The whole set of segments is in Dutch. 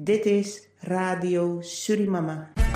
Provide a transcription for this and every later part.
Dit is Radio Surimama.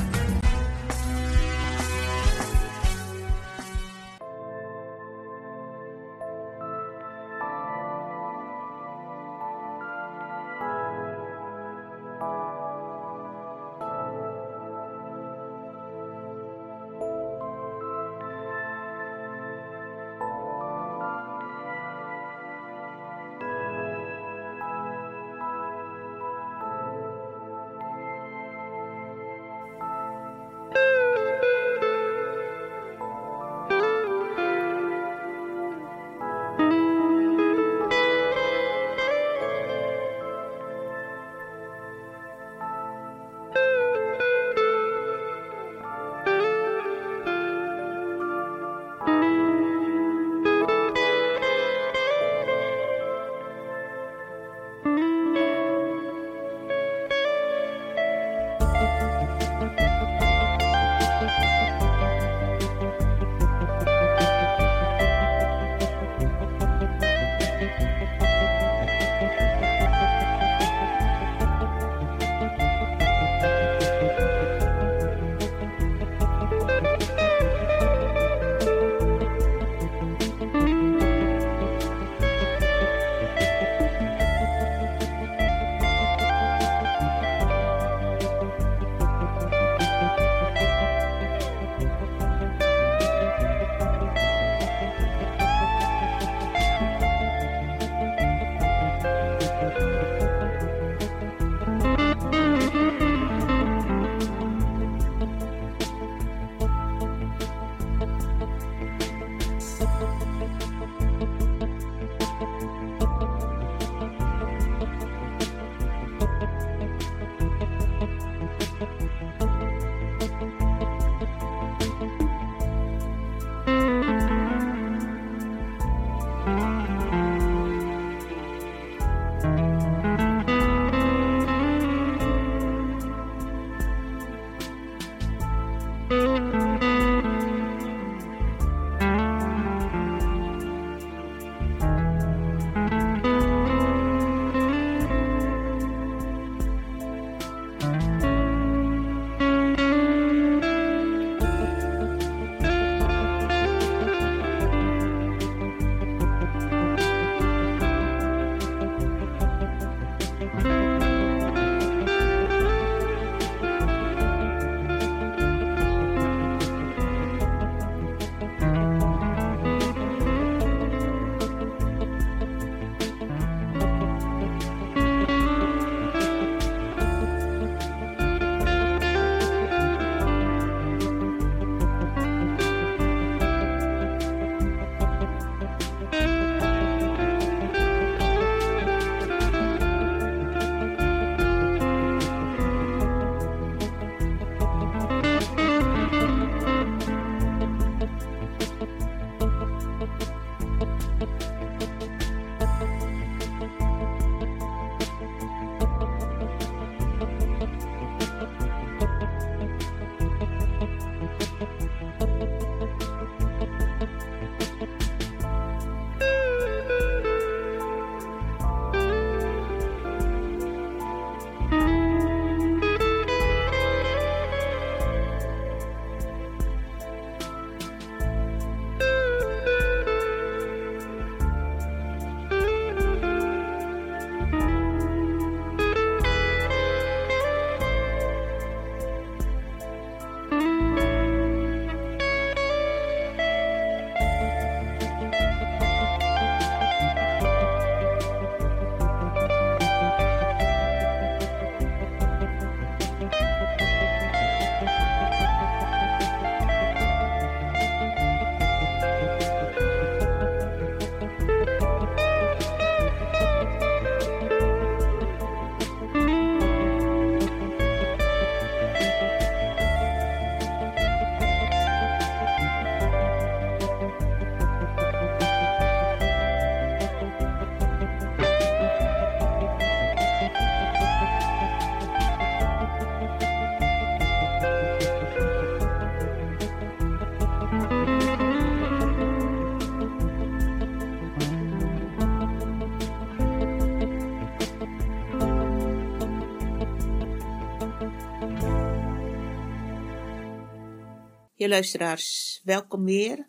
Je luisteraars, welkom weer.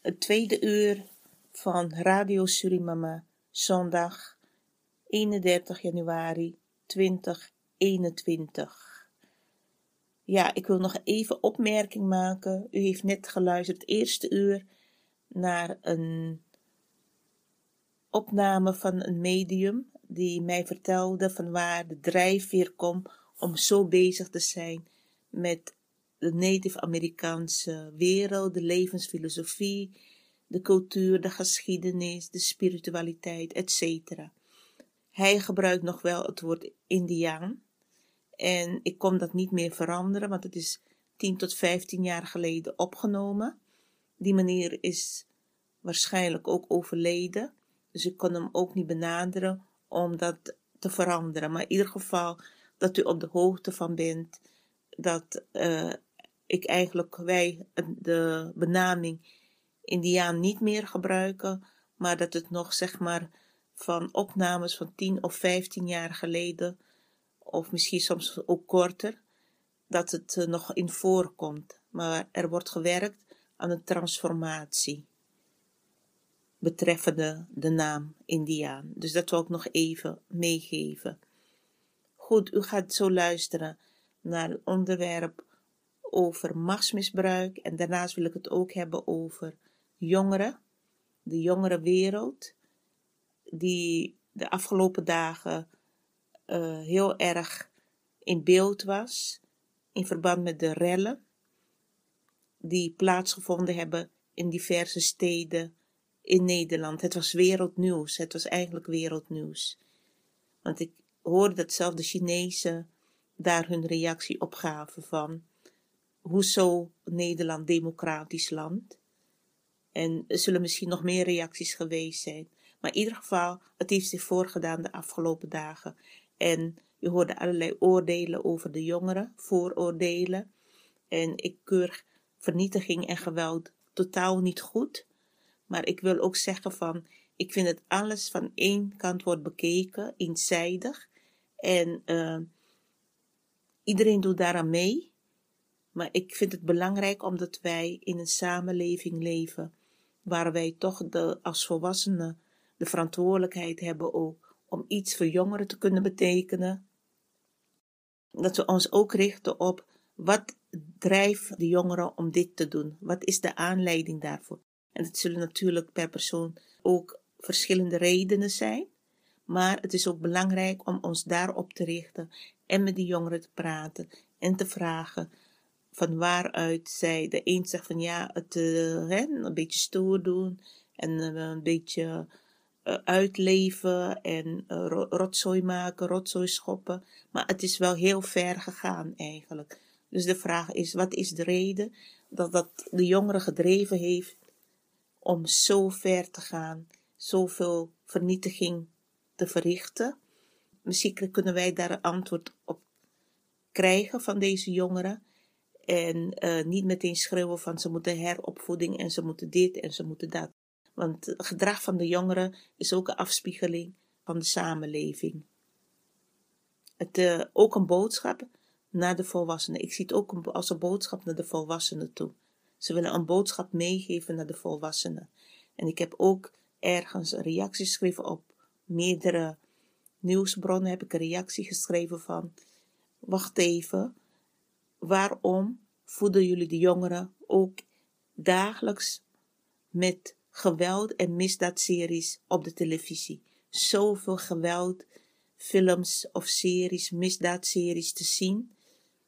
Het tweede uur van Radio Surimama, zondag 31 januari 2021. Ja, ik wil nog even opmerking maken. U heeft net geluisterd, het eerste uur, naar een opname van een medium die mij vertelde van waar de drijfveer komt om zo bezig te zijn met de Native Amerikaanse wereld, de levensfilosofie, de cultuur, de geschiedenis, de spiritualiteit, etc. Hij gebruikt nog wel het woord Indiaan. En ik kon dat niet meer veranderen, want het is 10 tot 15 jaar geleden opgenomen. Die meneer is waarschijnlijk ook overleden. Dus ik kon hem ook niet benaderen om dat te veranderen. Maar in ieder geval dat u op de hoogte van bent dat uh, ik eigenlijk wij de benaming Indiaan niet meer gebruiken, maar dat het nog zeg maar van opnames van 10 of 15 jaar geleden, of misschien soms ook korter, dat het uh, nog in voorkomt. Maar er wordt gewerkt aan een transformatie betreffende de naam Indiaan. Dus dat wil ik nog even meegeven. Goed, u gaat zo luisteren naar het onderwerp over machtsmisbruik en daarnaast wil ik het ook hebben over jongeren, de jongere wereld, die de afgelopen dagen uh, heel erg in beeld was in verband met de rellen die plaatsgevonden hebben in diverse steden in Nederland. Het was wereldnieuws. Het was eigenlijk wereldnieuws. Want ik hoorde dat zelfs de Chinezen daar hun reactie op gaven van hoezo Nederland democratisch land. En er zullen misschien nog meer reacties geweest zijn. Maar in ieder geval, het heeft zich voorgedaan de afgelopen dagen. En je hoorde allerlei oordelen over de jongeren, vooroordelen. En ik keur vernietiging en geweld totaal niet goed. Maar ik wil ook zeggen van, ik vind dat alles van één kant wordt bekeken, eenzijdig. En uh, iedereen doet daaraan mee. Maar ik vind het belangrijk omdat wij in een samenleving leven waar wij toch de, als volwassenen de verantwoordelijkheid hebben ook om iets voor jongeren te kunnen betekenen. Dat we ons ook richten op wat drijft de jongeren om dit te doen? Wat is de aanleiding daarvoor? En het zullen natuurlijk per persoon ook verschillende redenen zijn. Maar het is ook belangrijk om ons daarop te richten en met die jongeren te praten en te vragen van waaruit zij, de een zegt van ja, het hè, een beetje stoer doen en uh, een beetje uh, uitleven en rotzooi maken, rotzooi schoppen. Maar het is wel heel ver gegaan eigenlijk. Dus de vraag is, wat is de reden dat dat de jongeren gedreven heeft om zo ver te gaan, zoveel vernietiging te verrichten? Misschien kunnen wij daar een antwoord op krijgen van deze jongeren. En uh, niet meteen schreeuwen van ze moeten heropvoeding en ze moeten dit en ze moeten dat. Want het gedrag van de jongeren is ook een afspiegeling van de samenleving. Het, uh, ook een boodschap naar de volwassenen. Ik zie het ook als een boodschap naar de volwassenen toe. Ze willen een boodschap meegeven naar de volwassenen. En ik heb ook ergens een reactie geschreven op meerdere nieuwsbronnen. Heb ik een reactie geschreven van: Wacht even, waarom voeden jullie de jongeren ook dagelijks met geweld en misdaadseries op de televisie? Zoveel geweld, films of series, misdaadseries te zien.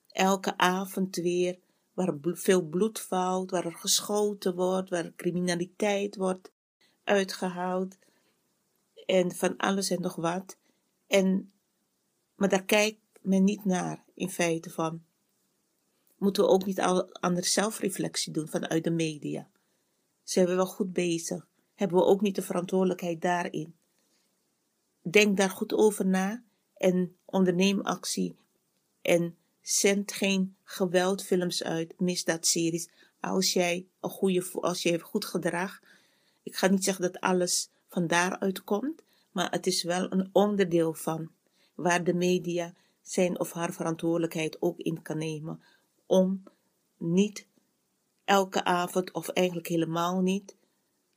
Elke avond weer, waar veel bloed valt, waar er geschoten wordt, waar criminaliteit wordt uitgehaald. En van alles en nog wat. En, maar daar kijkt men niet naar, in feite van moeten we ook niet al anders zelfreflectie doen vanuit de media. Zijn we wel goed bezig? Hebben we ook niet de verantwoordelijkheid daarin? Denk daar goed over na en onderneem actie en zend geen geweldfilms uit, misdaadseries, als jij een goede, als je goed gedrag. Ik ga niet zeggen dat alles van daaruit komt, maar het is wel een onderdeel van waar de media zijn of haar verantwoordelijkheid ook in kan nemen om niet elke avond of eigenlijk helemaal niet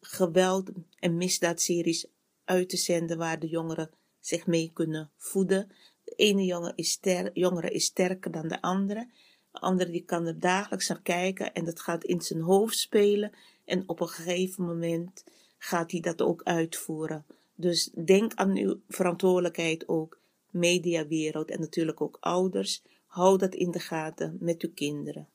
geweld- en misdaadseries uit te zenden waar de jongeren zich mee kunnen voeden. De ene jongen is ster jongere is sterker dan de andere. De andere die kan er dagelijks naar kijken en dat gaat in zijn hoofd spelen. En op een gegeven moment gaat hij dat ook uitvoeren. Dus denk aan uw verantwoordelijkheid ook, mediawereld en natuurlijk ook ouders. Hou dat in de gaten met uw kinderen.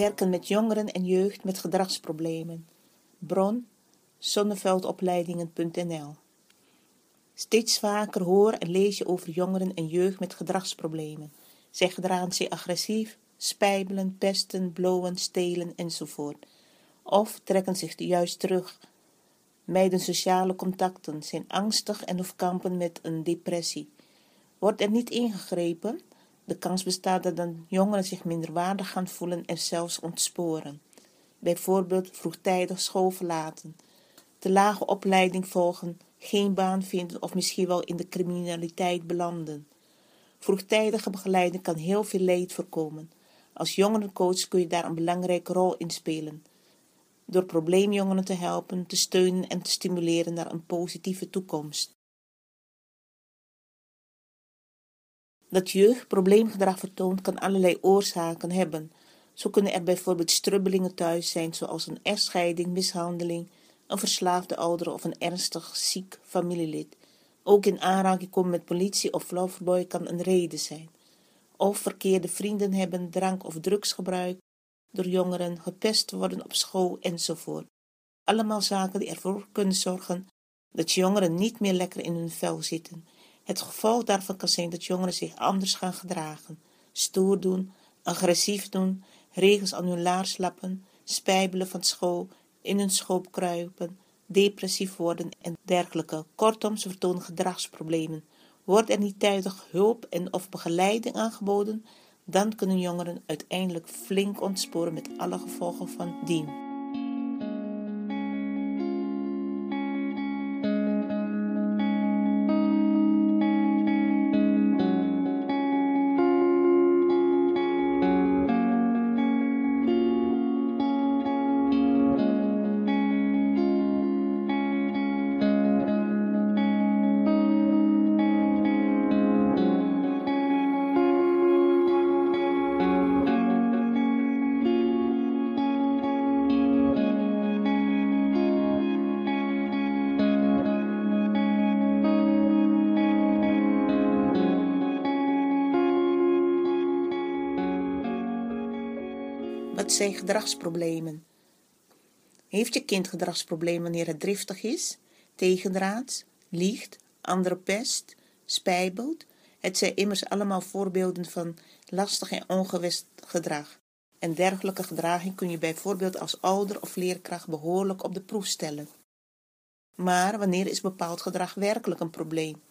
Werken met jongeren en jeugd met gedragsproblemen. Bron zonneveldopleidingen.nl Steeds vaker hoor en lees je over jongeren en jeugd met gedragsproblemen. Zij gedragen zich agressief, spijbelen, pesten, blowen, stelen enzovoort. Of trekken zich juist terug, mijden sociale contacten, zijn angstig en of kampen met een depressie. Wordt er niet ingegrepen, de kans bestaat dat dan jongeren zich minder waardig gaan voelen en zelfs ontsporen. Bijvoorbeeld vroegtijdig school verlaten, te lage opleiding volgen, geen baan vinden of misschien wel in de criminaliteit belanden. Vroegtijdige begeleiding kan heel veel leed voorkomen. Als jongerencoach kun je daar een belangrijke rol in spelen. Door probleemjongeren te helpen, te steunen en te stimuleren naar een positieve toekomst. Dat jeugd probleemgedrag vertoont kan allerlei oorzaken hebben. Zo kunnen er bijvoorbeeld strubbelingen thuis zijn, zoals een echtscheiding, mishandeling, een verslaafde ouder of een ernstig ziek familielid. Ook in aanraking komen met politie of loverboy kan een reden zijn. Of verkeerde vrienden hebben, drank- of drugsgebruik, door jongeren gepest worden op school enzovoort. Allemaal zaken die ervoor kunnen zorgen dat jongeren niet meer lekker in hun vel zitten het gevolg daarvan kan zijn dat jongeren zich anders gaan gedragen, stoer doen, agressief doen, regels aan hun laars lappen, spijbelen van school, in hun schoop kruipen, depressief worden en dergelijke. Kortom, ze vertonen gedragsproblemen. Wordt er niet tijdig hulp en of begeleiding aangeboden, Dan kunnen jongeren uiteindelijk flink ontsporen met alle gevolgen van dien. Zijn gedragsproblemen? Heeft je kind gedragsproblemen wanneer het driftig is, tegendraads, liegt, andere pest, spijbelt? Het zijn immers allemaal voorbeelden van lastig en ongewest gedrag. En dergelijke gedraging kun je bijvoorbeeld als ouder of leerkracht behoorlijk op de proef stellen. Maar wanneer is bepaald gedrag werkelijk een probleem?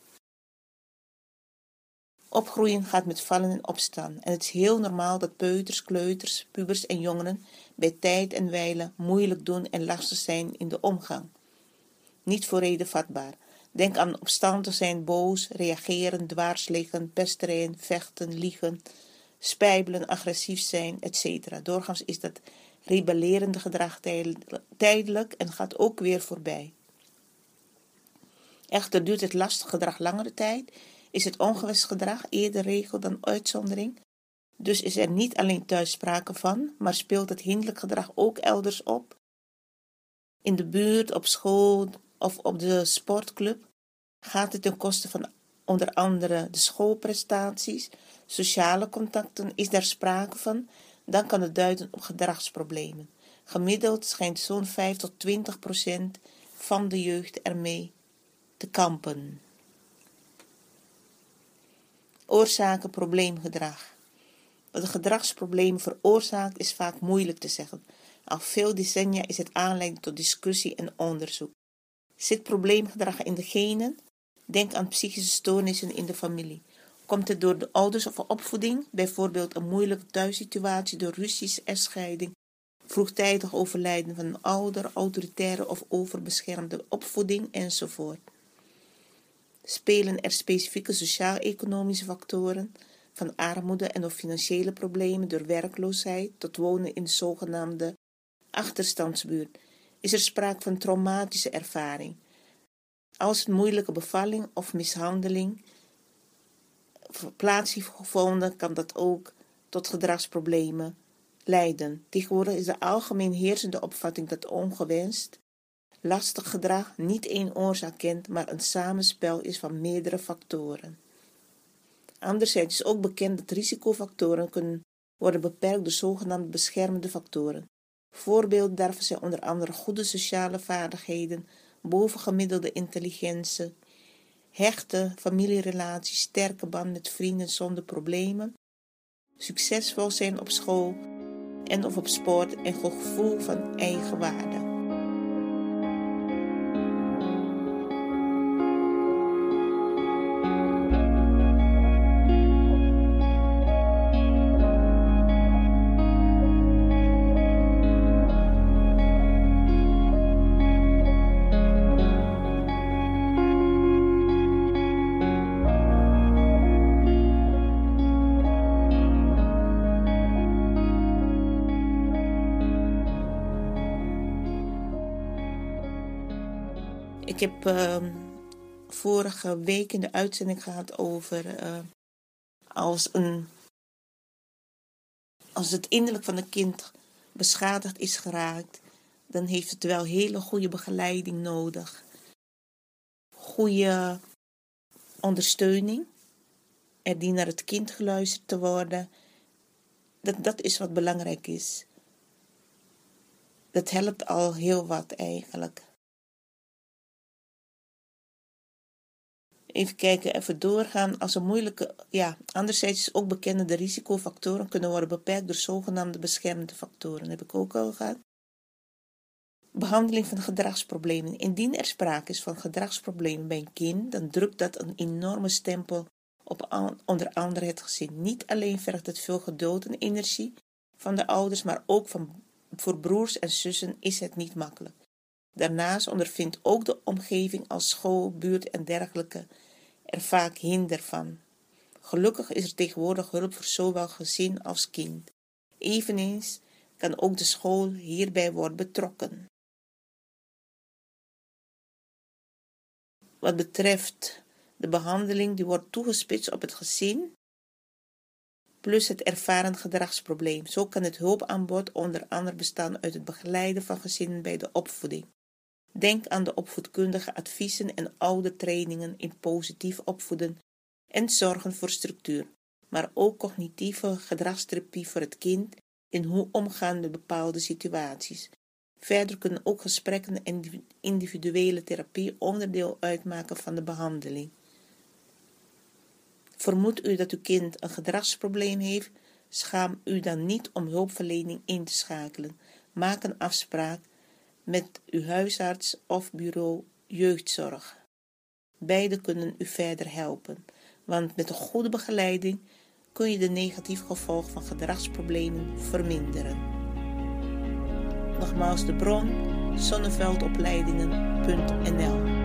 Opgroeien gaat met vallen en opstaan en het is heel normaal dat peuters, kleuters, pubers en jongeren bij tijd en wijle moeilijk doen en lastig zijn in de omgang. Niet voor reden vatbaar. Denk aan opstandig zijn, boos, reageren, dwars liggen, pesterijen, vechten, liegen, spijbelen, agressief zijn, etc. Doorgaans is dat rebellerende gedrag tijdelijk en gaat ook weer voorbij. Echter duurt het lastige gedrag langere tijd is het ongewest gedrag eerder regel dan uitzondering. Dus is er niet alleen thuis sprake van, maar speelt het hinderlijk gedrag ook elders op. In de buurt, op school of op de sportclub gaat het ten koste van onder andere de schoolprestaties, sociale contacten, is daar sprake van, dan kan het duiden op gedragsproblemen. Gemiddeld schijnt zo'n 5 tot 20 procent van de jeugd ermee te kampen. Oorzaken probleemgedrag. Wat een gedragsprobleem veroorzaakt is vaak moeilijk te zeggen. Al veel decennia is het aanleiding tot discussie en onderzoek. Zit probleemgedrag in de genen? Denk aan psychische stoornissen in de familie. Komt het door de ouders of opvoeding, bijvoorbeeld een moeilijke thuissituatie door ruzies, echtscheiding, vroegtijdig overlijden van een ouder, autoritaire of overbeschermde opvoeding enzovoort? Spelen er specifieke sociaal-economische factoren, van armoede en of financiële problemen door werkloosheid tot wonen in de zogenaamde achterstandsbuurt, is er sprake van traumatische ervaring. Als moeilijke bevalling of mishandeling plaats heeft gevonden, kan dat ook tot gedragsproblemen leiden. Tegenwoordig is de algemeen heersende opvatting dat ongewenst lastig gedrag niet één oorzaak kent, maar een samenspel is van meerdere factoren. Anderzijds is ook bekend dat risicofactoren kunnen worden beperkt door zogenaamde beschermende factoren. Voorbeelden daarvan zijn onder andere goede sociale vaardigheden, bovengemiddelde intelligentie, hechte familierelaties, sterke band met vrienden zonder problemen, succesvol zijn op school en of op sport en gevoel van eigenwaarde. Ik uh, vorige week in de uitzending gehad over uh, als, een, als het innerlijk van een kind beschadigd is geraakt, dan heeft het wel hele goede begeleiding nodig. Goede ondersteuning. Er dient naar het kind geluisterd te worden. Dat, dat is wat belangrijk is. Dat helpt al heel wat eigenlijk. Even kijken, even doorgaan. Als een moeilijke, ja, anderzijds is ook bekend dat de risicofactoren kunnen worden beperkt door zogenaamde beschermende factoren. Heb ik ook al gehad. Behandeling van gedragsproblemen. Indien er sprake is van gedragsproblemen bij een kind, dan drukt dat een enorme stempel op onder andere het gezin. Niet alleen vergt het veel geduld en energie van de ouders, maar ook van, voor broers en zussen is het niet makkelijk. Daarnaast ondervindt ook de omgeving als school, buurt en dergelijke er vaak hinder van. Gelukkig is er tegenwoordig hulp voor zowel gezin als kind. Eveneens kan ook de school hierbij worden betrokken. Wat betreft de behandeling die wordt toegespitst op het gezin plus het ervaren gedragsprobleem. Zo kan het hulpaanbod onder andere bestaan uit het begeleiden van gezinnen bij de opvoeding. Denk aan de opvoedkundige adviezen en oude trainingen in positief opvoeden en zorgen voor structuur, maar ook cognitieve gedragstherapie voor het kind in hoe omgaan met bepaalde situaties. Verder kunnen ook gesprekken en individuele therapie onderdeel uitmaken van de behandeling. Vermoedt u dat uw kind een gedragsprobleem heeft? Schaam u dan niet om hulpverlening in te schakelen. Maak een afspraak met uw huisarts of bureau jeugdzorg. Beide kunnen u verder helpen, want met een goede begeleiding kun je de negatieve gevolgen van gedragsproblemen verminderen. Nogmaals de bron zonneveldopleidingen.nl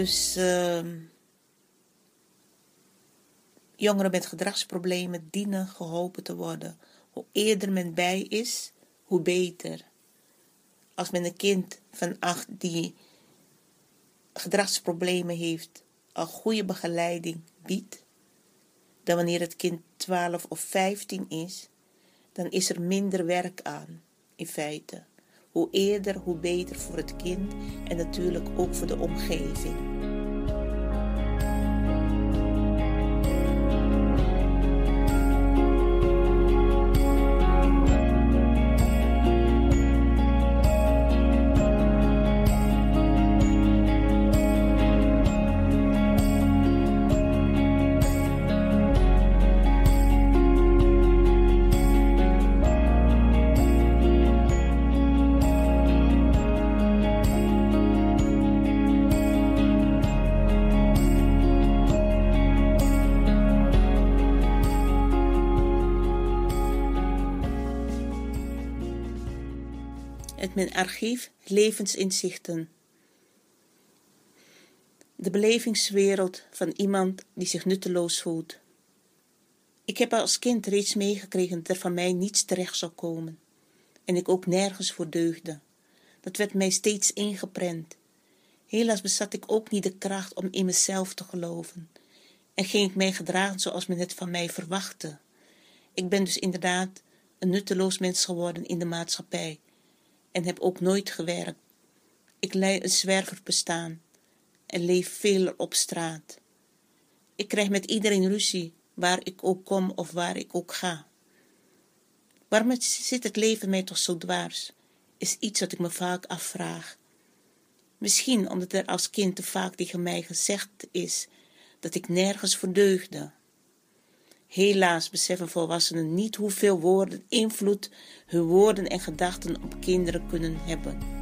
dus uh, jongeren met gedragsproblemen dienen geholpen te worden. Hoe eerder men bij is, hoe beter. Als men een kind van acht die gedragsproblemen heeft, een goede begeleiding biedt, dan wanneer het kind 12 of 15 is, dan is er minder werk aan, in feite. Hoe eerder, hoe beter voor het kind en natuurlijk ook voor de omgeving. Uit mijn archief Levensinzichten. De belevingswereld van iemand die zich nutteloos voelt. Ik heb als kind reeds meegekregen dat er van mij niets terecht zou komen. En ik ook nergens voor deugde. Dat werd mij steeds ingeprent. Helaas bezat ik ook niet de kracht om in mezelf te geloven. En ging ik mij gedragen zoals men het van mij verwachtte. Ik ben dus inderdaad een nutteloos mens geworden in de maatschappij en heb ook nooit gewerkt. Ik leid een zwerverbestaan en leef veel op straat. Ik krijg met iedereen ruzie, waar ik ook kom of waar ik ook ga. Waarom zit het leven mij toch zo dwars, is iets wat ik me vaak afvraag. Misschien omdat er als kind te vaak tegen mij gezegd is dat ik nergens voor deugde. Helaas beseffen volwassenen niet hoeveel woorden invloed hun woorden en gedachten op kinderen kunnen hebben.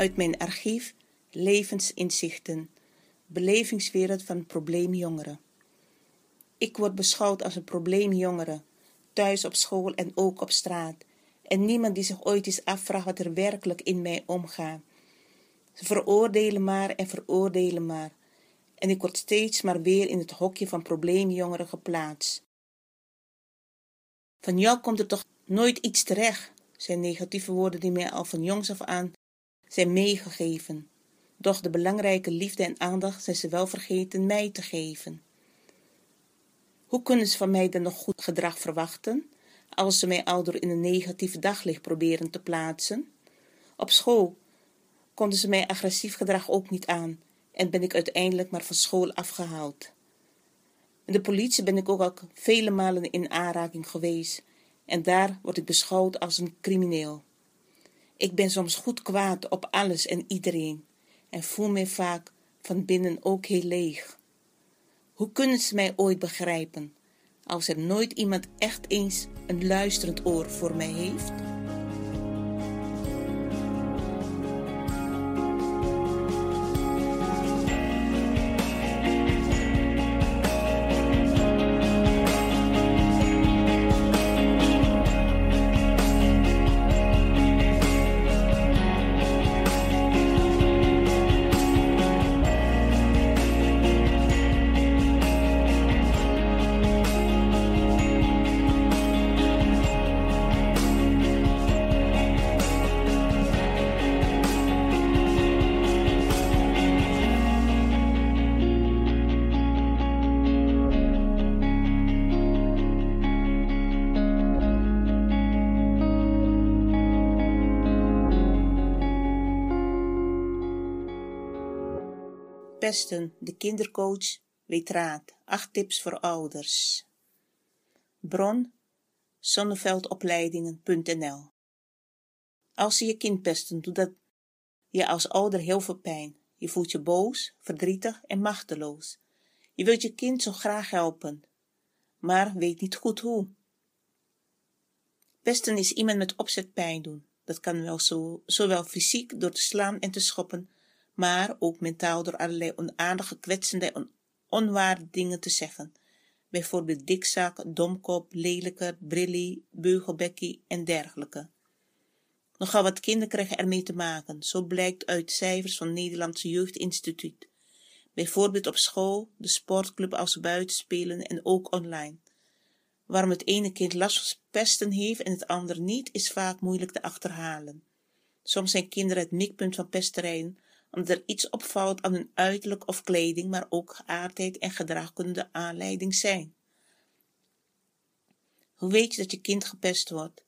Uit mijn archief levensinzichten, belevingswereld van probleemjongeren. Ik word beschouwd als een probleemjongere, thuis op school en ook op straat. En niemand die zich ooit eens afvraagt wat er werkelijk in mij omgaat. Ze veroordelen maar en veroordelen maar. En ik word steeds maar weer in het hokje van probleemjongeren geplaatst. Van jou komt er toch nooit iets terecht, zijn negatieve woorden die mij al van jongs af aan zijn meegegeven. Doch de belangrijke liefde en aandacht zijn ze wel vergeten mij te geven. Hoe kunnen ze van mij dan nog goed gedrag verwachten, als ze mij aldoor in een negatief daglicht proberen te plaatsen? Op school konden ze mij agressief gedrag ook niet aan en ben ik uiteindelijk maar van school afgehaald. Met de politie ben ik ook al vele malen in aanraking geweest en daar word ik beschouwd als een crimineel. Ik ben soms goed kwaad op alles en iedereen en voel me vaak van binnen ook heel leeg. Hoe kunnen ze mij ooit begrijpen als er nooit iemand echt eens een luisterend oor voor mij heeft? Pesten, de kindercoach, weet raad. Acht tips voor ouders. Bron zonneveldopleidingen.nl Als ze je kind pesten, doet dat je als ouder heel veel pijn. Je voelt je boos, verdrietig en machteloos. Je wilt je kind zo graag helpen, maar weet niet goed hoe. Pesten is iemand met opzet pijn doen. Dat kan wel zo, zowel fysiek door te slaan en te schoppen maar ook mentaal door allerlei onaardige, kwetsende en onwaarde dingen te zeggen. Bijvoorbeeld dikzak, domkop, lelijke, brillie, beugelbekkie en dergelijke. Nogal wat kinderen krijgen ermee te maken, zo blijkt uit cijfers van het Nederlandse Jeugdinstituut. Bijvoorbeeld op school, de sportclub als buiten spelen en ook online. Waarom het ene kind last van pesten heeft en het andere niet, is vaak moeilijk te achterhalen. Soms zijn kinderen het mikpunt van pesterijen, omdat er iets opvalt aan hun uiterlijk of kleding, maar ook geaardheid en gedrag kunnen de aanleiding zijn. Hoe weet je dat je kind gepest wordt?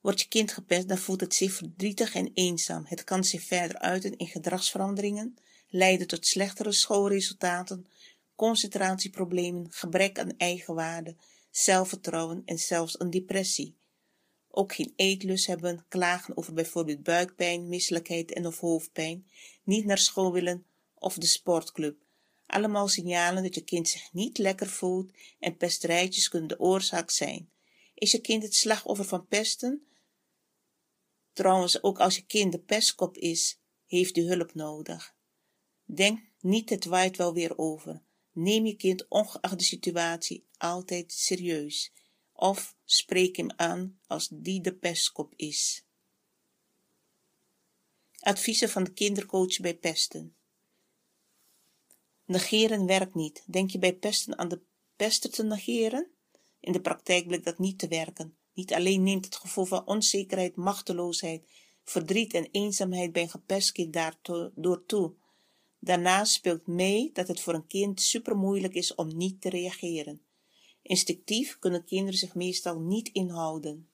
Wordt je kind gepest, dan voelt het zich verdrietig en eenzaam. Het kan zich verder uiten in gedragsveranderingen, leiden tot slechtere schoolresultaten, concentratieproblemen, gebrek aan eigenwaarde, zelfvertrouwen en zelfs een depressie ook geen eetlust hebben, klagen over bijvoorbeeld buikpijn, misselijkheid en of hoofdpijn, niet naar school willen of de sportclub. Allemaal signalen dat je kind zich niet lekker voelt en pesterijtjes kunnen de oorzaak zijn. Is je kind het slachtoffer van pesten? Trouwens, ook als je kind de pestkop is, heeft u hulp nodig. Denk niet het waait wel weer over. Neem je kind ongeacht de situatie altijd serieus of spreek hem aan als die de pestkop is. Adviezen van de kindercoach bij pesten. Negeren werkt niet. Denk je bij pesten aan de pester te negeren? In de praktijk blijkt dat niet te werken. Niet alleen neemt het gevoel van onzekerheid, machteloosheid, verdriet en eenzaamheid bij een gepest kind daardoor toe. Daarnaast speelt mee dat het voor een kind super moeilijk is om niet te reageren. Instinctief kunnen kinderen zich meestal niet inhouden.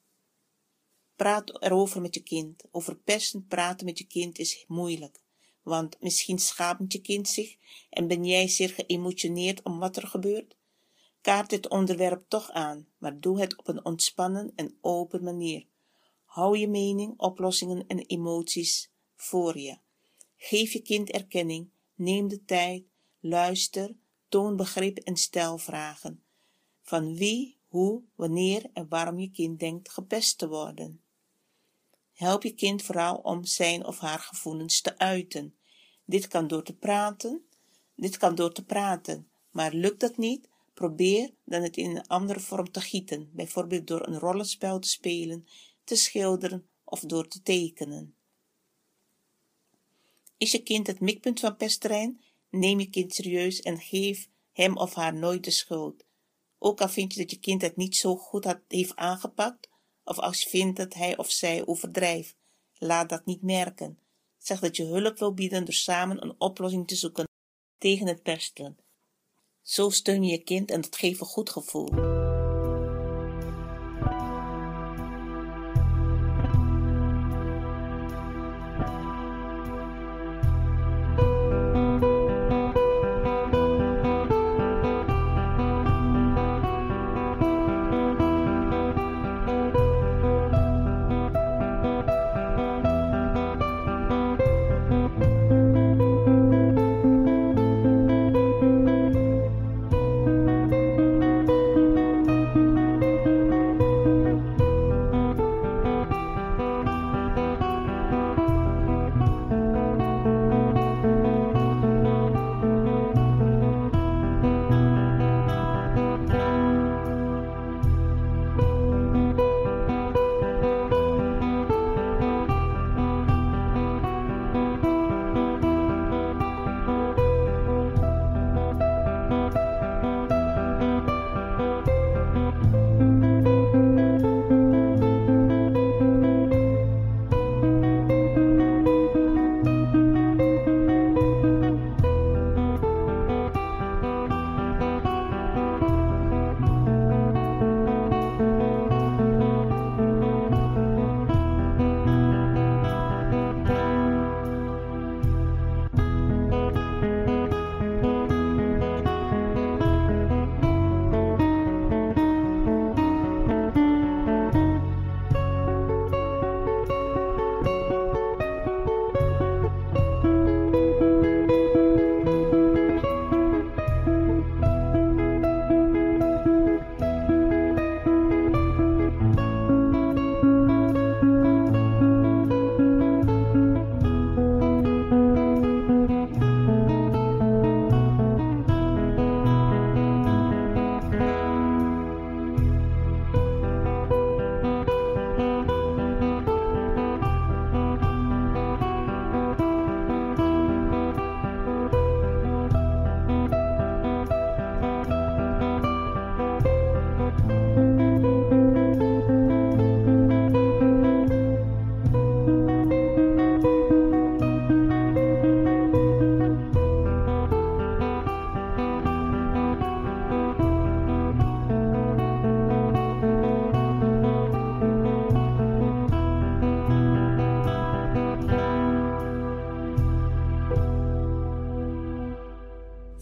Praat erover met je kind. Over praten met je kind is moeilijk. Want misschien schaamt je kind zich en ben jij zeer geëmotioneerd om wat er gebeurt. Kaart het onderwerp toch aan, maar doe het op een ontspannen en open manier. Hou je mening, oplossingen en emoties voor je. Geef je kind erkenning, neem de tijd, luister, toon begrip en stel vragen van wie, hoe, wanneer en waarom je kind denkt gepest te worden. Help je kind vooral om zijn of haar gevoelens te uiten. Dit kan door te praten, dit kan door te praten, maar lukt dat niet, probeer dan het in een andere vorm te gieten, bijvoorbeeld door een rollenspel te spelen, te schilderen of door te tekenen. Is je kind het mikpunt van pestterrein? Neem je kind serieus en geef hem of haar nooit de schuld. Ook al vind je dat je kind het niet zo goed heeft aangepakt, of als je vindt dat hij of zij overdrijft, laat dat niet merken. Zeg dat je hulp wil bieden door samen een oplossing te zoeken tegen het pesten. Zo steun je je kind en dat geeft een goed gevoel.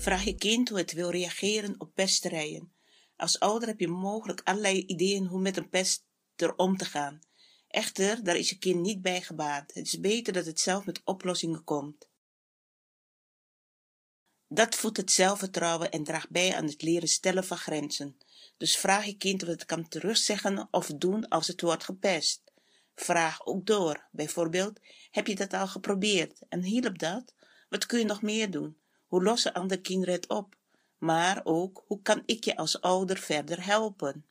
Vraag je kind hoe het wil reageren op pesterijen. Als ouder heb je mogelijk allerlei ideeën hoe met een pester om te gaan. Echter, daar is je kind niet bij gebaat. Het is beter dat het zelf met oplossingen komt. Dat voedt het zelfvertrouwen en draagt bij aan het leren stellen van grenzen. Dus vraag je kind wat het kan terugzeggen of doen als het wordt gepest. Vraag ook door. Bijvoorbeeld, heb je dat al geprobeerd en hielp dat? Wat kun je nog meer doen? Hoe lossen andere kinderen het op? Maar ook, hoe kan ik je als ouder verder helpen?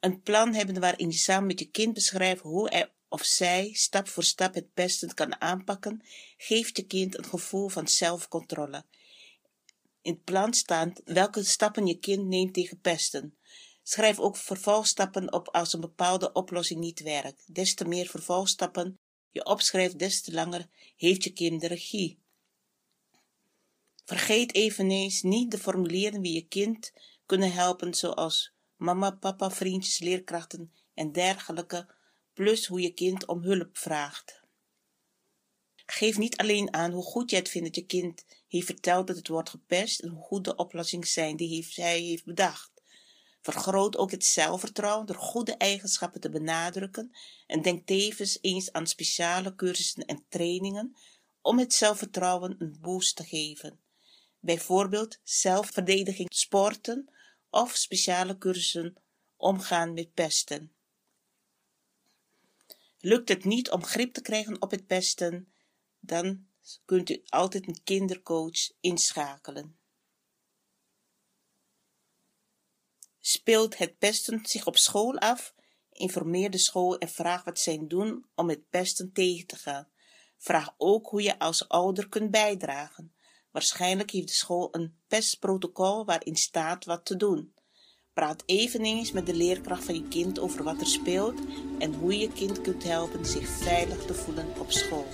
Een plan hebben waarin je samen met je kind beschrijft hoe hij of zij stap voor stap het pesten kan aanpakken, geeft je kind een gevoel van zelfcontrole. In het plan staat welke stappen je kind neemt tegen pesten. Schrijf ook vervolgstappen op als een bepaalde oplossing niet werkt. Des te meer vervolgstappen je opschrijft, des te langer heeft je kind de regie. Vergeet eveneens niet de formulieren wie je kind kunnen helpen, zoals mama, papa, vriendjes, leerkrachten en dergelijke, plus hoe je kind om hulp vraagt. Geef niet alleen aan hoe goed je het vindt dat je kind heeft verteld dat het wordt gepest en hoe goed de oplossingen zijn die hij heeft bedacht. Vergroot ook het zelfvertrouwen door goede eigenschappen te benadrukken en denk tevens eens aan speciale cursussen en trainingen om het zelfvertrouwen een boost te geven. Bijvoorbeeld zelfverdediging sporten of speciale cursussen omgaan met pesten. Lukt het niet om grip te krijgen op het pesten, dan kunt u altijd een kindercoach inschakelen. Speelt het pesten zich op school af? Informeer de school en vraag wat zij doen om het pesten tegen te gaan. Vraag ook hoe je als ouder kunt bijdragen. Waarschijnlijk heeft de school een pestprotocol waarin staat wat te doen. Praat eveneens met de leerkracht van je kind over wat er speelt en hoe je kind kunt helpen zich veilig te voelen op school.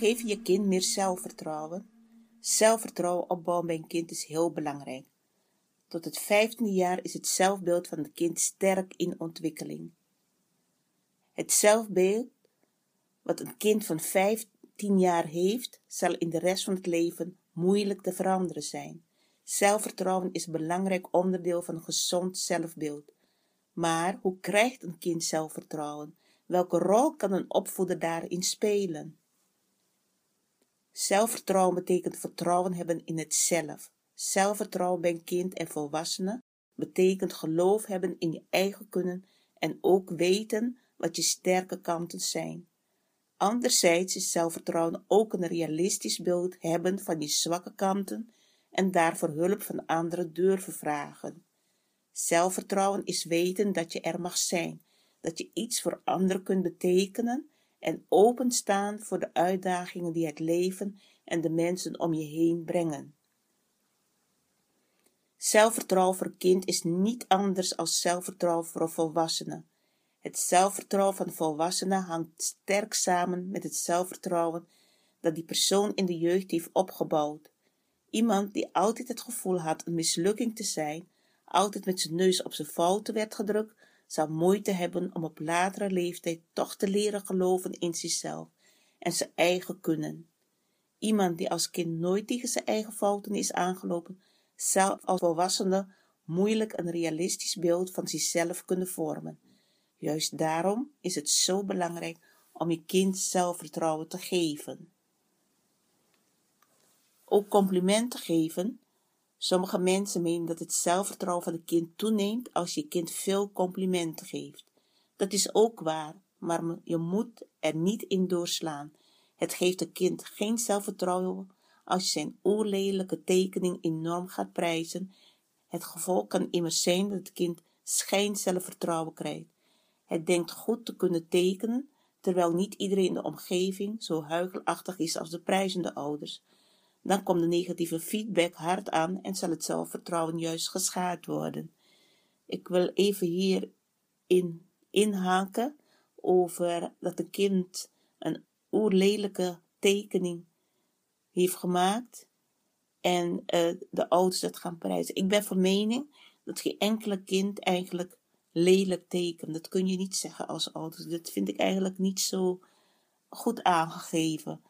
Geef je kind meer zelfvertrouwen? Zelfvertrouwen opbouwen bij een kind is heel belangrijk. Tot het vijftiende jaar is het zelfbeeld van het kind sterk in ontwikkeling. Het zelfbeeld wat een kind van 15 jaar heeft, zal in de rest van het leven moeilijk te veranderen zijn. Zelfvertrouwen is een belangrijk onderdeel van een gezond zelfbeeld. Maar hoe krijgt een kind zelfvertrouwen? Welke rol kan een opvoeder daarin spelen? Zelfvertrouwen betekent vertrouwen hebben in het zelf. Zelfvertrouwen bij kind en volwassenen betekent geloof hebben in je eigen kunnen en ook weten wat je sterke kanten zijn. Anderzijds is zelfvertrouwen ook een realistisch beeld hebben van je zwakke kanten en daarvoor hulp van anderen durven vragen. Zelfvertrouwen is weten dat je er mag zijn, dat je iets voor anderen kunt betekenen en openstaan voor de uitdagingen die het leven en de mensen om je heen brengen. Zelfvertrouwen voor kind is niet anders als zelfvertrouwen voor een volwassene. Het zelfvertrouwen van de volwassene hangt sterk samen met het zelfvertrouwen dat die persoon in de jeugd heeft opgebouwd. Iemand die altijd het gevoel had een mislukking te zijn, altijd met zijn neus op zijn fouten werd gedrukt, zal moeite hebben om op latere leeftijd toch te leren geloven in zichzelf en zijn eigen kunnen. Iemand die als kind nooit tegen zijn eigen fouten is aangelopen, zal als volwassene moeilijk een realistisch beeld van zichzelf kunnen vormen. Juist daarom is het zo belangrijk om je kind zelfvertrouwen te geven. Ook complimenten geven. Sommige mensen menen dat het zelfvertrouwen van het kind toeneemt als je kind veel complimenten geeft. Dat is ook waar, maar je moet er niet in doorslaan. Het geeft een kind geen zelfvertrouwen als je zijn oerlelijke tekening enorm gaat prijzen. Het gevolg kan immers zijn dat het kind schijn zelfvertrouwen krijgt. Het denkt goed te kunnen tekenen, terwijl niet iedereen in de omgeving zo huigelachtig is als de prijzende ouders. Dan komt de negatieve feedback hard aan en zal het zelfvertrouwen juist geschaad worden. Ik wil even hier in, inhaken over dat een kind een oerlelijke tekening heeft gemaakt en uh, de ouders dat gaan prijzen. Ik ben van mening dat geen enkele kind eigenlijk lelijk tekent. Dat kun je niet zeggen als ouders. Dat vind ik eigenlijk niet zo goed aangegeven.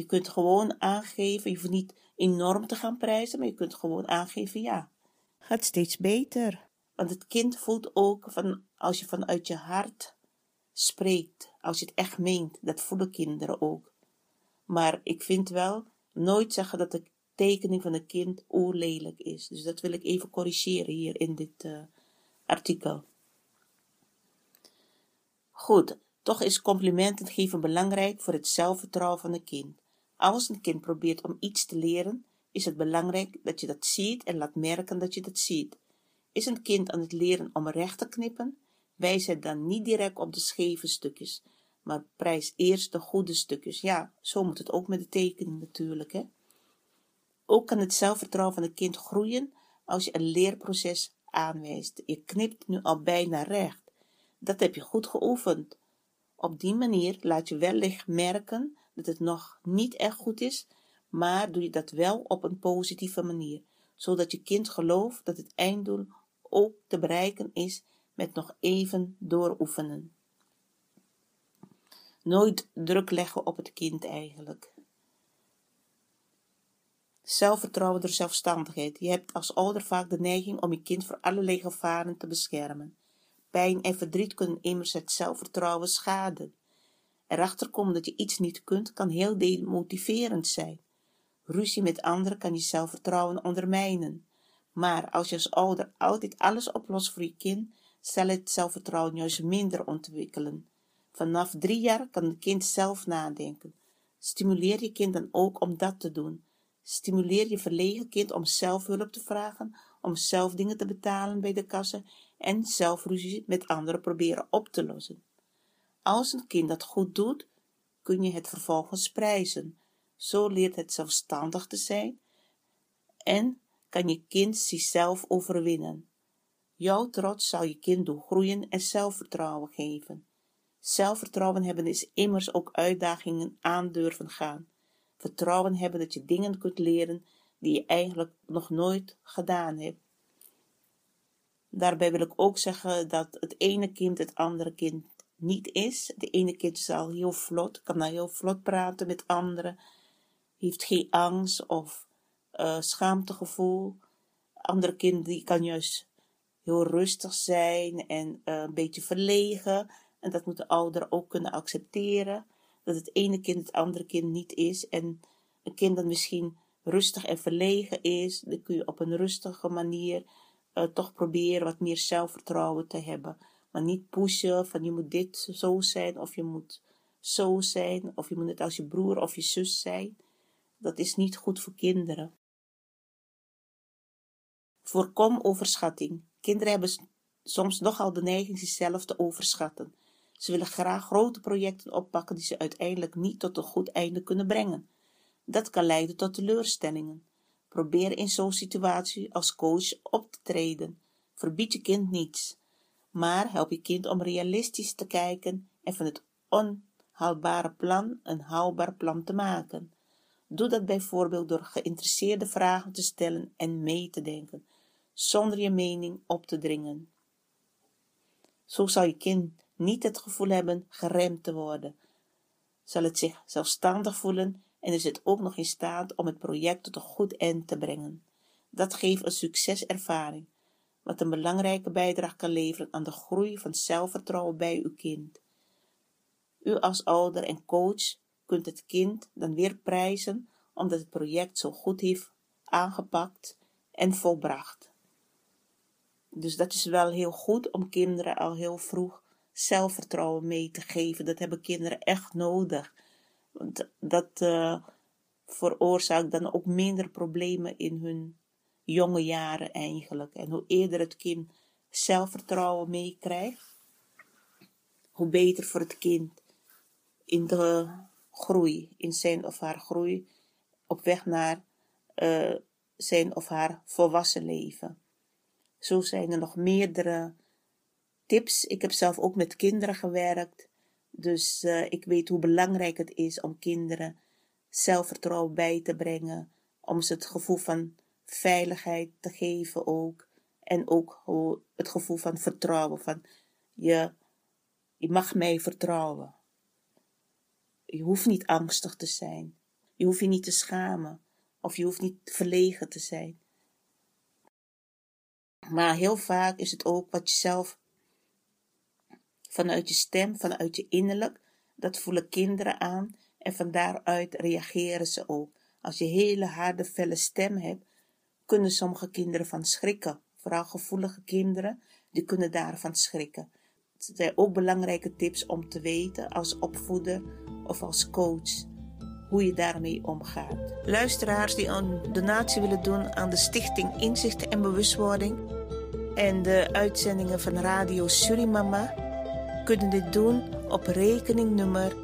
Je kunt gewoon aangeven, je hoeft niet enorm te gaan prijzen, maar je kunt gewoon aangeven, ja, gaat steeds beter. Want het kind voelt ook van, als je vanuit je hart spreekt, als je het echt meent, dat voelen kinderen ook. Maar ik vind wel, nooit zeggen dat de tekening van een kind oerlelijk is. Dus dat wil ik even corrigeren hier in dit uh, artikel. Goed, toch is complimenten geven belangrijk voor het zelfvertrouwen van een kind. Als een kind probeert om iets te leren, is het belangrijk dat je dat ziet en laat merken dat je dat ziet. Is een kind aan het leren om recht te knippen, wijs het dan niet direct op de scheve stukjes, maar prijs eerst de goede stukjes. Ja, zo moet het ook met de tekening natuurlijk, hè. Ook kan het zelfvertrouwen van een kind groeien als je een leerproces aanwijst. Je knipt nu al bijna recht. Dat heb je goed geoefend. Op die manier laat je wellicht merken dat het nog niet echt goed is, maar doe je dat wel op een positieve manier, zodat je kind gelooft dat het einddoel ook te bereiken is met nog even dooroefenen. Nooit druk leggen op het kind eigenlijk. Zelfvertrouwen door zelfstandigheid. Je hebt als ouder vaak de neiging om je kind voor allerlei gevaren te beschermen. Pijn en verdriet kunnen immers het zelfvertrouwen schaden. Erachter komen dat je iets niet kunt, kan heel demotiverend zijn. Ruzie met anderen kan je zelfvertrouwen ondermijnen. Maar als je als ouder altijd alles oplost voor je kind, zal het zelfvertrouwen juist minder ontwikkelen. Vanaf drie jaar kan het kind zelf nadenken. Stimuleer je kind dan ook om dat te doen. Stimuleer je verlegen kind om zelf hulp te vragen, om zelf dingen te betalen bij de kassen en zelf ruzie met anderen proberen op te lossen. Als een kind dat goed doet, kun je het vervolgens prijzen. Zo leert het zelfstandig te zijn en kan je kind zichzelf overwinnen. Jouw trots zal je kind doen groeien en zelfvertrouwen geven. Zelfvertrouwen hebben is immers ook uitdagingen aandurven gaan. Vertrouwen hebben dat je dingen kunt leren die je eigenlijk nog nooit gedaan hebt. Daarbij wil ik ook zeggen dat het ene kind het andere kind niet is. De ene kind is al heel vlot, kan nou heel vlot praten met anderen, heeft geen angst of uh, schaamtegevoel. Andere kinderen die kan juist heel rustig zijn en uh, een beetje verlegen. En dat moet de ouder ook kunnen accepteren. Dat het ene kind het andere kind niet is. En een kind dat misschien rustig en verlegen is, dan kun je op een rustige manier uh, toch proberen wat meer zelfvertrouwen te hebben. Maar niet pushen van je moet dit zo zijn of je moet zo zijn of je moet net als je broer of je zus zijn. Dat is niet goed voor kinderen. Voorkom overschatting. Kinderen hebben soms nogal de neiging zichzelf te overschatten. Ze willen graag grote projecten oppakken die ze uiteindelijk niet tot een goed einde kunnen brengen. Dat kan leiden tot teleurstellingen. Probeer in zo'n situatie als coach op te treden. Verbied je kind niets, maar help je kind om realistisch te kijken en van het onhaalbare plan een haalbaar plan te maken. Doe dat bijvoorbeeld door geïnteresseerde vragen te stellen en mee te denken, zonder je mening op te dringen. Zo zal je kind niet het gevoel hebben geremd te worden. Zal het zich zelfstandig voelen en is het ook nog in staat om het project tot een goed eind te brengen. Dat geeft een succeservaring, wat een belangrijke bijdrage kan leveren aan de groei van zelfvertrouwen bij uw kind. U als ouder en coach kunt het kind dan weer prijzen omdat het project zo goed heeft aangepakt en volbracht. Dus dat is wel heel goed om kinderen al heel vroeg zelfvertrouwen mee te geven. Dat hebben kinderen echt nodig. Want dat uh, veroorzaakt dan ook minder problemen in hun jonge jaren eigenlijk. En hoe eerder het kind zelfvertrouwen meekrijgt, hoe beter voor het kind in de groei, in zijn of haar groei, op weg naar uh, zijn of haar volwassen leven. Zo zijn er nog meerdere tips. Ik heb zelf ook met kinderen gewerkt. Dus uh, ik weet hoe belangrijk het is om kinderen zelfvertrouwen bij te brengen. Om ze het gevoel van veiligheid te geven ook. En ook het gevoel van vertrouwen. Van je, je mag mij vertrouwen. Je hoeft niet angstig te zijn. Je hoeft je niet te schamen. Of je hoeft niet verlegen te zijn. Maar heel vaak is het ook wat je zelf vanuit je stem, vanuit je innerlijk. Dat voelen kinderen aan en van daaruit reageren ze ook. Als je hele harde, felle stem hebt, kunnen sommige kinderen van schrikken. Vooral gevoelige kinderen, die kunnen daarvan schrikken. Het zijn ook belangrijke tips om te weten als opvoeder of als coach hoe je daarmee omgaat. Luisteraars die een donatie willen doen aan de Stichting Inzicht en Bewustwording en de uitzendingen van Radio Surimama kunnen dit doen op rekeningnummer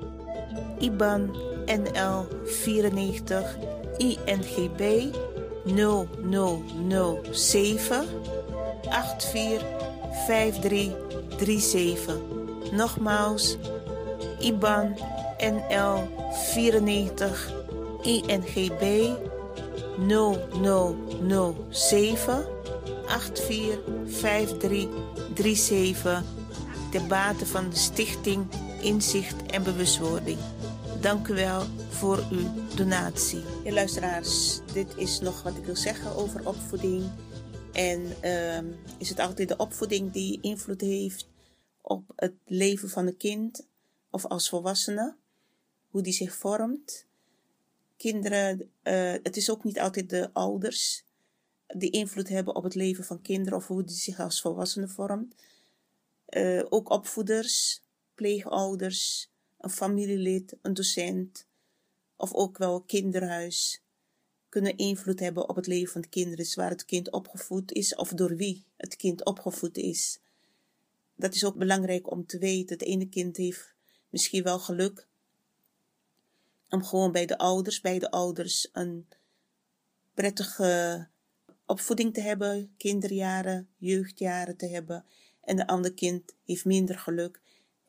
IBAN NL 94 INGB 0007 845337. Nogmaals, IBAN NL 94 INGB 0007 845337 ter bate van de Stichting Inzicht en Bewustwording. Dank u wel voor uw donatie. Ja, luisteraars, dit is nog wat ik wil zeggen over opvoeding. En uh, is het altijd de opvoeding die invloed heeft op het leven van een kind of als volwassene? Hoe die zich vormt? Kinderen, uh, het is ook niet altijd de ouders die invloed hebben op het leven van kinderen of hoe die zich als volwassene vormt. Uh, ook opvoeders, pleegouders, een familielid, een docent of ook wel een kinderhuis kunnen invloed hebben op het leven van het kind, dus waar het kind opgevoed is of door wie het kind opgevoed is. Dat is ook belangrijk om te weten. Het ene kind heeft misschien wel geluk om gewoon bij de ouders, bij de ouders een prettige opvoeding te hebben, kinderjaren, jeugdjaren te hebben. En de andere kind heeft minder geluk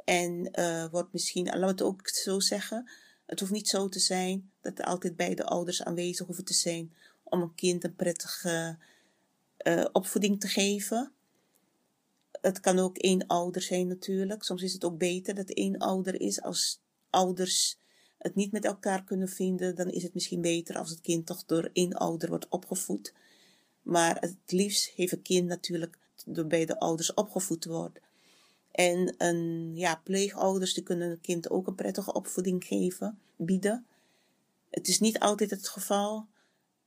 en uh, wordt misschien, laten we het ook zo zeggen, het hoeft niet zo te zijn dat er altijd beide ouders aanwezig hoeven te zijn om een kind een prettige uh, opvoeding te geven. Het kan ook één ouder zijn natuurlijk. Soms is het ook beter dat één ouder is als ouders het niet met elkaar kunnen vinden, dan is het misschien beter als het kind toch door één ouder wordt opgevoed. Maar het liefst heeft een kind natuurlijk door beide ouders opgevoed worden. En een, ja, pleegouders die kunnen een kind ook een prettige opvoeding geven, bieden. Het is niet altijd het geval.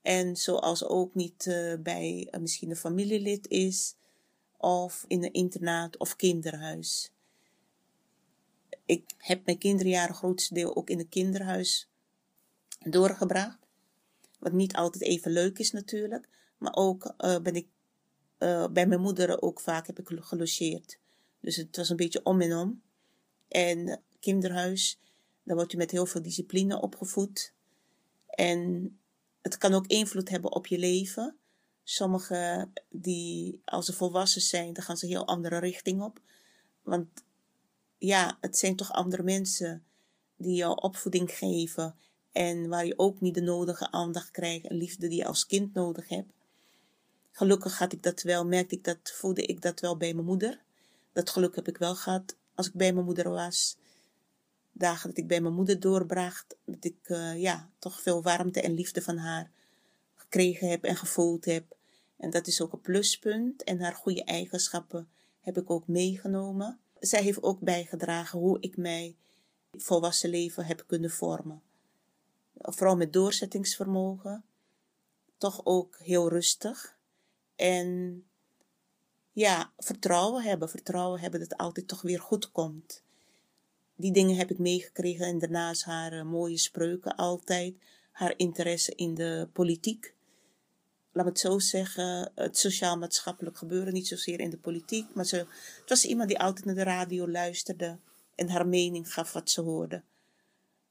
En zoals ook niet uh, bij uh, misschien een familielid is, of in een internaat of kinderhuis. Ik heb mijn kinderjaren grootste deel ook in een kinderhuis doorgebracht. Wat niet altijd even leuk is natuurlijk. Maar ook uh, ben ik bij mijn moeder ook vaak heb ik gelogeerd. Dus het was een beetje om en om. En kinderhuis, dan word je met heel veel discipline opgevoed. En het kan ook invloed hebben op je leven. Sommigen die, als ze volwassen zijn, dan gaan ze een heel andere richting op. Want ja, het zijn toch andere mensen die jou opvoeding geven. En waar je ook niet de nodige aandacht krijgt en liefde die je als kind nodig hebt. Gelukkig had ik dat wel, merkte ik dat, voelde ik dat wel bij mijn moeder. Dat geluk heb ik wel gehad als ik bij mijn moeder was. Dagen dat ik bij mijn moeder doorbracht, dat ik uh, ja, toch veel warmte en liefde van haar gekregen heb en gevoeld heb. En dat is ook een pluspunt. En haar goede eigenschappen heb ik ook meegenomen. Zij heeft ook bijgedragen hoe ik mij volwassen leven heb kunnen vormen. Vooral met doorzettingsvermogen. Toch ook heel rustig. En ja, vertrouwen hebben. Vertrouwen hebben dat het altijd toch weer goed komt. Die dingen heb ik meegekregen en daarnaast haar uh, mooie spreuken altijd. Haar interesse in de politiek. Laat me het zo zeggen, het sociaal-maatschappelijk gebeuren, niet zozeer in de politiek. Maar ze, het was iemand die altijd naar de radio luisterde en haar mening gaf wat ze hoorde.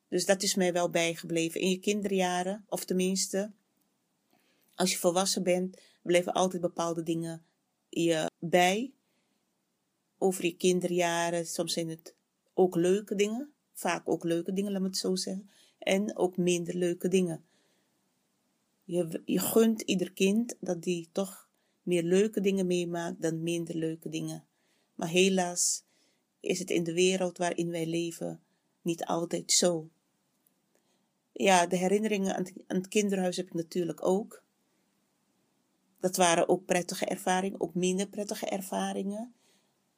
Dus dat is mij wel bijgebleven. In je kinderjaren, of tenminste, als je volwassen bent, blijven altijd bepaalde dingen je bij over je kinderjaren. Soms zijn het ook leuke dingen, vaak ook leuke dingen, laat me het zo zeggen, en ook minder leuke dingen. Je, je gunt ieder kind dat die toch meer leuke dingen meemaakt dan minder leuke dingen. Maar helaas is het in de wereld waarin wij leven niet altijd zo. Ja, de herinneringen aan het kinderhuis heb ik natuurlijk ook. Dat waren ook prettige ervaringen, ook minder prettige ervaringen.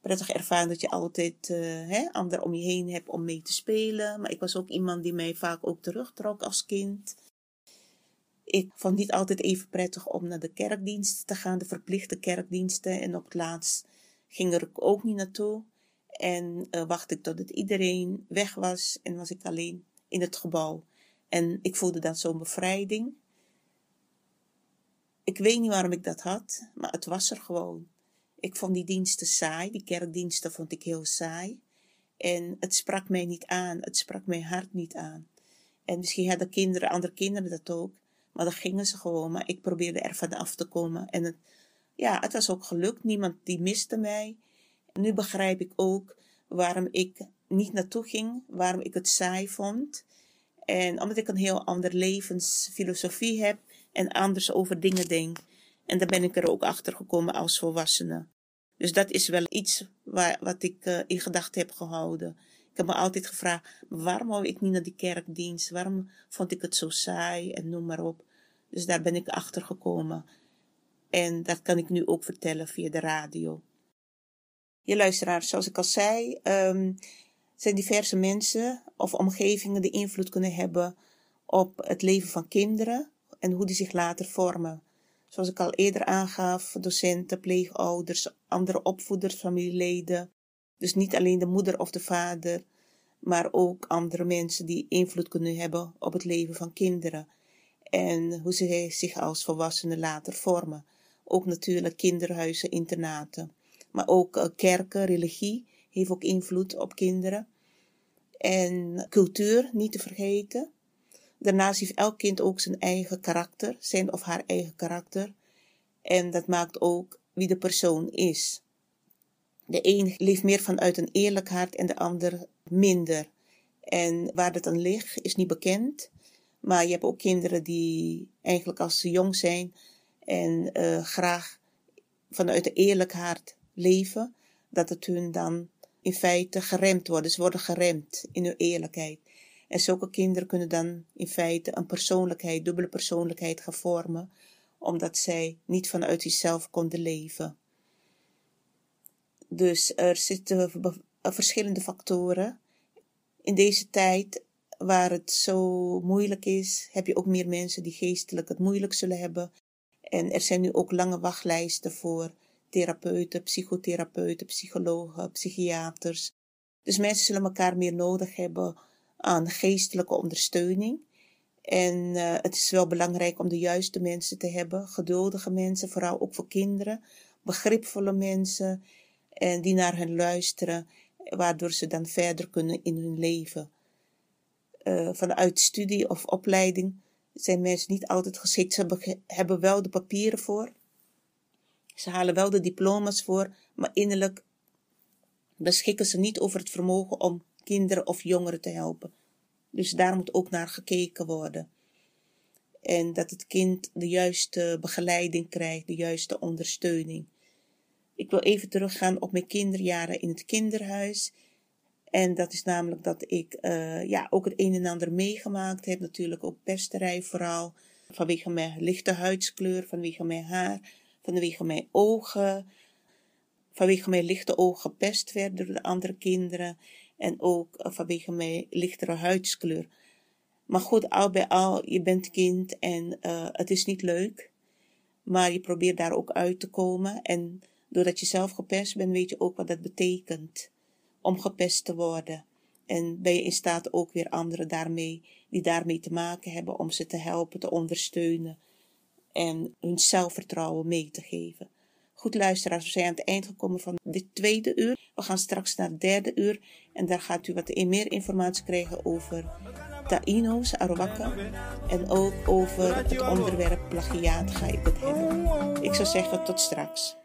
Prettige ervaring dat je altijd uh, hè, anderen om je heen hebt om mee te spelen. Maar ik was ook iemand die mij vaak ook terugtrok als kind. Ik vond niet altijd even prettig om naar de kerkdiensten te gaan, de verplichte kerkdiensten. En op het laatst ging er ook niet naartoe. En uh, wachtte ik totdat iedereen weg was en was ik alleen in het gebouw. En ik voelde dan zo'n bevrijding. Ik weet niet waarom ik dat had, maar het was er gewoon. Ik vond die diensten saai, die kerkdiensten vond ik heel saai. En het sprak mij niet aan, het sprak mijn hart niet aan. En misschien hadden kinderen, andere kinderen dat ook, maar dan gingen ze gewoon. Maar ik probeerde er van af te komen. En het, ja, het was ook gelukt, niemand die miste mij. Nu begrijp ik ook waarom ik niet naartoe ging, waarom ik het saai vond. En omdat ik een heel ander levensfilosofie heb, en anders over dingen denk. En daar ben ik er ook achter gekomen als volwassene. Dus dat is wel iets waar, wat ik uh, in gedachten heb gehouden. Ik heb me altijd gevraagd, waarom wou ik niet naar die kerkdienst? Waarom vond ik het zo saai en noem maar op. Dus daar ben ik achter gekomen. En dat kan ik nu ook vertellen via de radio. Je luisteraars, zoals ik al zei, um, zijn diverse mensen of omgevingen die invloed kunnen hebben op het leven van kinderen en hoe die zich later vormen. Zoals ik al eerder aangaf, docenten, pleegouders, andere opvoeders, familieleden. Dus niet alleen de moeder of de vader, maar ook andere mensen die invloed kunnen hebben op het leven van kinderen. En hoe ze zich als volwassenen later vormen. Ook natuurlijk kinderhuizen, internaten. Maar ook eh, kerken, religie heeft ook invloed op kinderen. En cultuur, niet te vergeten. Daarnaast heeft elk kind ook zijn eigen karakter, zijn of haar eigen karakter. En dat maakt ook wie de persoon is. De een leeft meer vanuit een eerlijk hart en de ander minder. En waar dat dan ligt, is niet bekend. Maar je hebt ook kinderen die eigenlijk als ze jong zijn en uh, graag vanuit een eerlijk hart leven, dat het hun dan in feite geremd wordt. Ze worden geremd in hun eerlijkheid. En zulke kinderen kunnen dan in feite een persoonlijkheid, dubbele persoonlijkheid gaan vormen, omdat zij niet vanuit zichzelf konden leven. Dus er zitten verschillende factoren. In deze tijd waar het zo moeilijk is, heb je ook meer mensen die geestelijk het moeilijk zullen hebben. En er zijn nu ook lange wachtlijsten voor therapeuten, psychotherapeuten, psychologen, psychiaters. Dus mensen zullen elkaar meer nodig hebben aan geestelijke ondersteuning. En uh, het is wel belangrijk om de juiste mensen te hebben, geduldige mensen, vooral ook voor kinderen, begripvolle mensen en die naar hen luisteren, waardoor ze dan verder kunnen in hun leven. Uh, vanuit studie of opleiding zijn mensen niet altijd geschikt. Ze hebben wel de papieren voor, ze halen wel de diploma's voor, maar innerlijk beschikken ze niet over het vermogen om kinderen of jongeren te helpen. Dus daar moet ook naar gekeken worden. En dat het kind de juiste begeleiding krijgt, de juiste ondersteuning. Ik wil even teruggaan op mijn kinderjaren in het kinderhuis. En dat is namelijk dat ik uh, ja, ook het een en ander meegemaakt heb. Natuurlijk ook pesterij vooral. Vanwege mijn lichte huidskleur, vanwege mijn haar, vanwege mijn ogen. Vanwege mijn lichte ogen gepest werd door de andere kinderen. En ook eh, vanwege mijn lichtere huidskleur. Maar goed, al bij al, je bent kind en uh, het is niet leuk. Maar je probeert daar ook uit te komen. En doordat je zelf gepest bent, weet je ook wat dat betekent om gepest te worden. En ben je in staat ook weer anderen daarmee, die daarmee te maken hebben, om ze te helpen, te ondersteunen en hun zelfvertrouwen mee te geven. Goed luisteraars, we zijn aan het eind gekomen van dit tweede uur. We gaan straks naar het derde uur en daar gaat u wat meer informatie krijgen over Taino's, Arawaka en ook over het onderwerp plagiaat ga ik het hebben. Ik zou zeggen tot straks.